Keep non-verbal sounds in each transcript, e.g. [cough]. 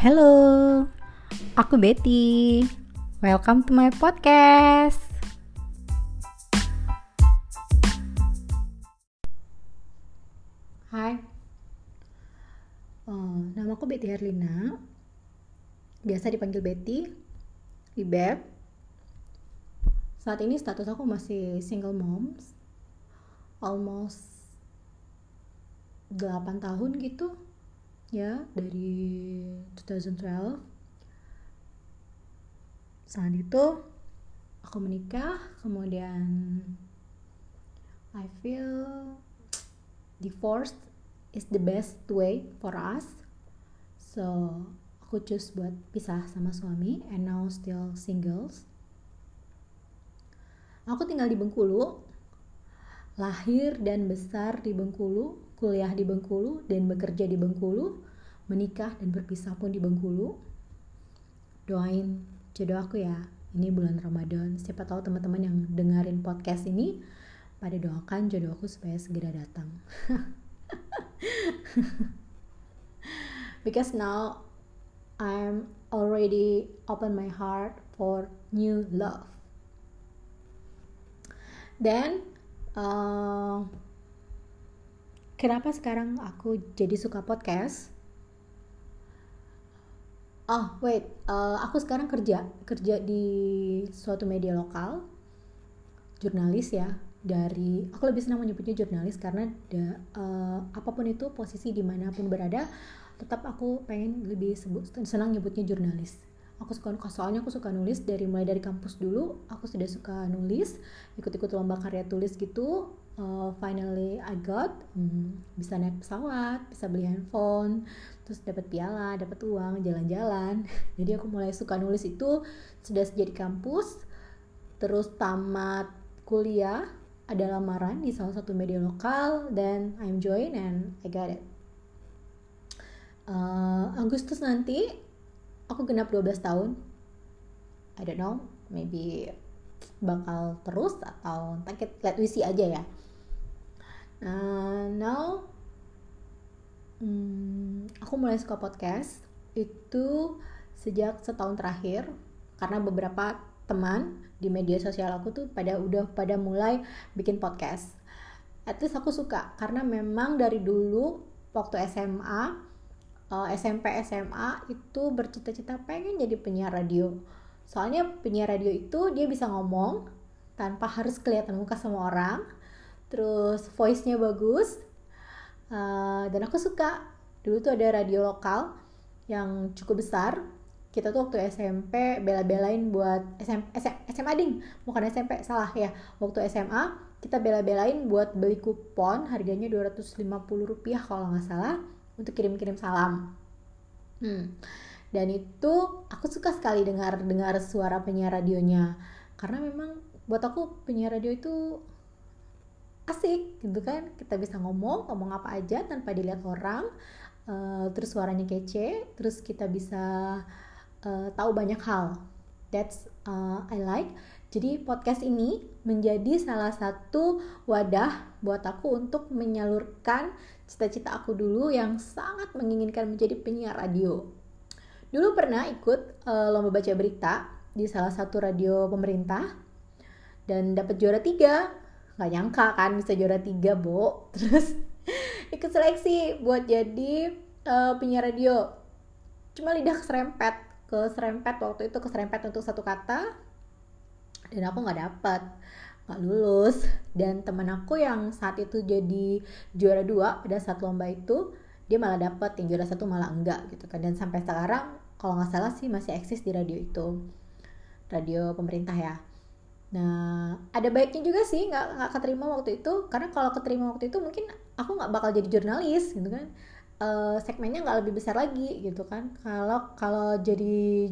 Hello, aku Betty. Welcome to my podcast. Hai, uh, nama aku Betty Herlina. Biasa dipanggil Betty, Ibeb. Saat ini status aku masih single moms, almost 8 tahun gitu ya dari 2012 saat itu aku menikah kemudian I feel divorce is the best way for us. So aku choose buat pisah sama suami and now still singles. Aku tinggal di Bengkulu lahir dan besar di Bengkulu kuliah di Bengkulu dan bekerja di Bengkulu, menikah dan berpisah pun di Bengkulu. Doain jodoh aku ya. Ini bulan Ramadan. Siapa tahu teman-teman yang dengerin podcast ini pada doakan jodoh aku supaya segera datang. [laughs] Because now I'm already open my heart for new love. Dan uh, kenapa sekarang aku jadi suka podcast? Oh wait, uh, aku sekarang kerja kerja di suatu media lokal, jurnalis ya. Dari aku lebih senang menyebutnya jurnalis karena da, uh, apa pun itu posisi di mana pun berada, tetap aku pengen lebih sebut senang nyebutnya jurnalis aku suka soalnya aku suka nulis dari mulai dari kampus dulu aku sudah suka nulis ikut-ikut lomba karya tulis gitu uh, finally I got hmm, bisa naik pesawat bisa beli handphone terus dapat piala dapat uang jalan-jalan. [laughs] Jadi aku mulai suka nulis itu sudah sejak di kampus terus tamat kuliah ada lamaran di salah satu media lokal dan I'm join and I got it. Uh, Agustus nanti aku genap 12 tahun. I don't know maybe bakal terus atau entah let we see aja ya. Nah now hmm, aku mulai suka podcast itu sejak setahun terakhir karena beberapa teman di media sosial aku tuh pada udah pada mulai bikin podcast. At least aku suka karena memang dari dulu waktu SMA uh, eh, SMP SMA itu bercita-cita pengen jadi penyiar radio. Soalnya penyiar radio itu dia bisa ngomong tanpa harus kelihatan muka sama orang terus voice-nya bagus uh, dan aku suka. Dulu tuh ada radio lokal yang cukup besar. Kita tuh waktu SMP bela-belain buat SM, SM, SMA ding. Bukan SMP salah ya. Waktu SMA kita bela-belain buat beli kupon harganya 250 rupiah kalau nggak salah untuk kirim-kirim salam. Hmm. Dan itu aku suka sekali dengar dengar suara penyiar radionya karena memang buat aku penyiar radio itu asik gitu kan kita bisa ngomong ngomong apa aja tanpa dilihat orang uh, terus suaranya kece terus kita bisa uh, tahu banyak hal that's uh, I like jadi podcast ini menjadi salah satu wadah buat aku untuk menyalurkan cita-cita aku dulu yang sangat menginginkan menjadi penyiar radio. Dulu pernah ikut uh, lomba baca berita di salah satu radio pemerintah dan dapat juara tiga. Gak nyangka kan bisa juara tiga, Bo. [laughs] Terus ikut seleksi buat jadi uh, penyiar radio. Cuma lidah keserempet, keserempet waktu itu keserempet untuk satu kata dan aku nggak dapet nggak lulus. Dan teman aku yang saat itu jadi juara dua pada saat lomba itu dia malah dapet yang juara satu malah enggak gitu kan. Dan sampai sekarang kalau nggak salah sih masih eksis di radio itu. Radio pemerintah ya. Nah ada baiknya juga sih nggak nggak keterima waktu itu. Karena kalau keterima waktu itu mungkin aku nggak bakal jadi jurnalis gitu kan uh, segmennya nggak lebih besar lagi gitu kan. Kalau kalau jadi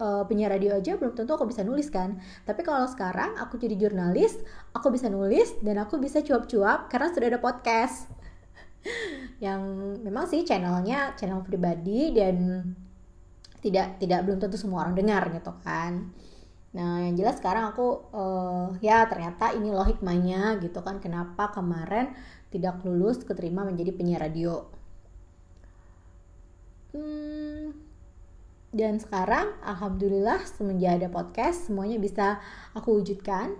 uh, penyiar radio aja belum tentu aku bisa nulis kan. Tapi kalau sekarang aku jadi jurnalis aku bisa nulis dan aku bisa cuap-cuap karena sudah ada podcast. [laughs] Yang memang sih channelnya channel pribadi dan tidak tidak belum tentu semua orang dengar gitu kan. Nah yang jelas sekarang aku uh, ya ternyata ini loh hikmahnya gitu kan. Kenapa kemarin tidak lulus keterima menjadi penyiar radio hmm, dan sekarang alhamdulillah semenjak ada podcast semuanya bisa aku wujudkan.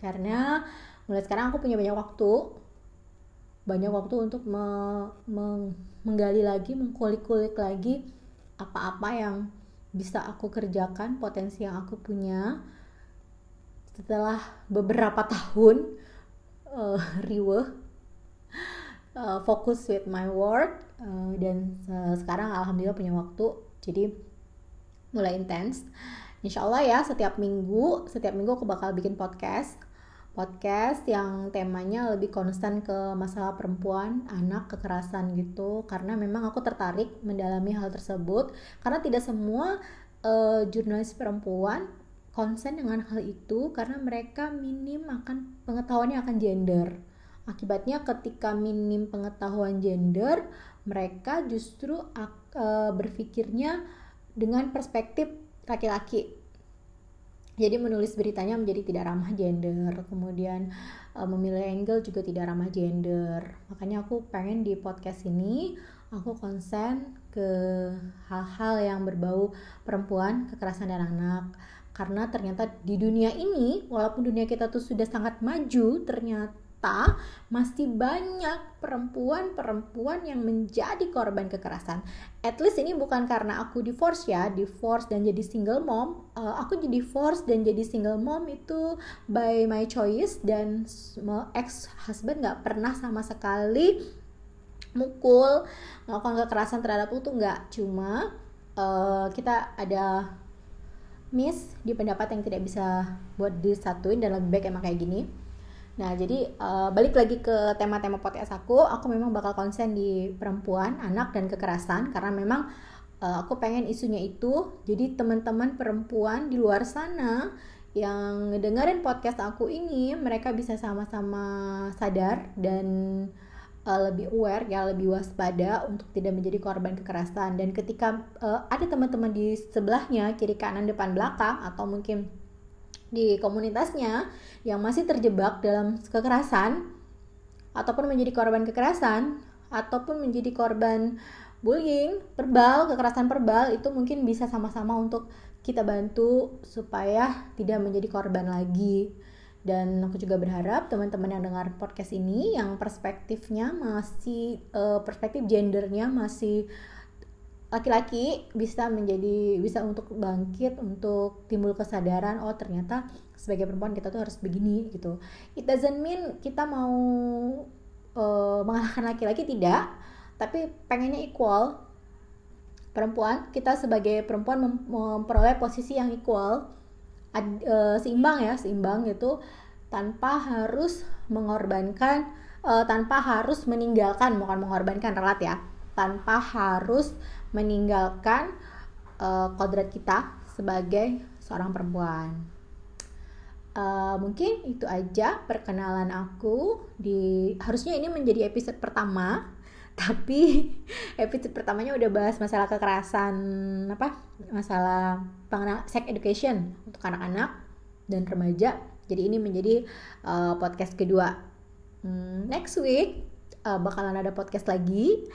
Karena mulai sekarang aku punya banyak waktu. Banyak waktu untuk me, me, menggali lagi mengkulik-kulik lagi apa-apa yang bisa aku kerjakan potensi yang aku punya. Setelah beberapa tahun uh, riweh uh, fokus with my work uh, dan sekarang alhamdulillah punya waktu jadi mulai intens. Insya Allah ya setiap minggu setiap minggu aku bakal bikin podcast. Podcast yang temanya lebih konstan ke masalah perempuan, anak, kekerasan gitu. Karena memang aku tertarik mendalami hal tersebut. Karena tidak semua uh, jurnalis perempuan konsen dengan hal itu karena mereka minim akan pengetahuannya akan gender. Akibatnya ketika minim pengetahuan gender, mereka justru uh, berpikirnya dengan perspektif laki-laki. Jadi menulis beritanya menjadi tidak ramah gender, kemudian uh, memilih angle juga tidak ramah gender. Makanya aku pengen di podcast ini aku konsen ke hal-hal yang berbau perempuan, kekerasan dan anak. Karena ternyata di dunia ini, walaupun dunia kita tuh sudah sangat maju, ternyata ternyata masih banyak perempuan-perempuan yang menjadi korban kekerasan. At least ini bukan karena aku divorce ya, divorce dan jadi single mom. Uh, aku jadi divorce dan jadi single mom itu by my choice dan ex husband nggak pernah sama sekali mukul melakukan kekerasan terhadap aku tuh nggak cuma uh, kita ada miss di pendapat yang tidak bisa buat disatuin dan lebih baik emang kayak gini Nah, jadi uh, balik lagi ke tema-tema podcast aku, aku memang bakal konsen di perempuan, anak dan kekerasan karena memang uh, aku pengen isunya itu. Jadi teman-teman perempuan di luar sana yang ngedengerin podcast aku ini, mereka bisa sama-sama sadar dan uh, lebih aware ya, lebih waspada untuk tidak menjadi korban kekerasan. Dan ketika uh, ada teman-teman di sebelahnya, kiri kanan depan belakang atau mungkin di komunitasnya yang masih terjebak dalam kekerasan ataupun menjadi korban kekerasan ataupun menjadi korban bullying, verbal, kekerasan verbal itu mungkin bisa sama-sama untuk kita bantu supaya tidak menjadi korban lagi. Dan aku juga berharap teman-teman yang dengar podcast ini yang perspektifnya masih uh, perspektif gendernya masih laki-laki bisa menjadi bisa untuk bangkit untuk timbul kesadaran oh ternyata sebagai perempuan kita tuh harus begini gitu. It doesn't mean kita mau uh, mengalahkan laki-laki tidak. Tapi pengennya equal. Perempuan kita sebagai perempuan mem memperoleh posisi yang equal. Uh, seimbang ya seimbang gitu. Tanpa harus mengorbankan uh, tanpa harus meninggalkan bukan mengorbankan relat ya. Tanpa harus meninggalkan uh, kodrat kita sebagai seorang perempuan. Uh, mungkin itu aja perkenalan aku di harusnya ini menjadi episode pertama [laughs] tapi episode pertamanya udah bahas masalah kekerasan apa masalah pengenal sex education untuk anak-anak dan remaja. Jadi ini menjadi uh, podcast kedua. Hmm, next week uh, bakalan ada podcast lagi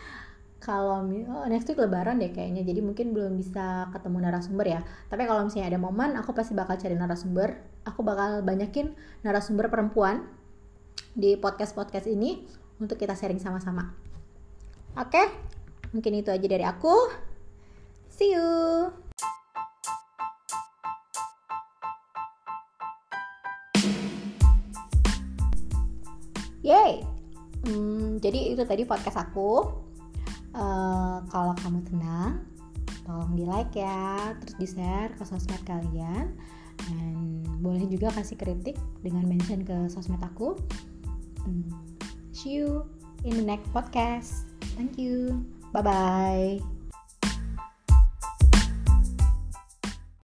kalau oh, next week lebaran deh kayaknya. Jadi mungkin belum bisa ketemu narasumber ya. Tapi kalau misalnya ada momen aku pasti bakal cari narasumber. Aku bakal banyakin narasumber perempuan di podcast podcast ini untuk kita sharing sama-sama. Oke? Mungkin itu aja dari aku. See you! Yay! Hmm, jadi itu tadi podcast aku uh, kalau kamu tenang tolong di like ya terus di share ke sosmed kalian dan boleh juga kasih kritik dengan mention ke sosmed aku. Hmm, see you in the next podcast. Thank you. Bye bye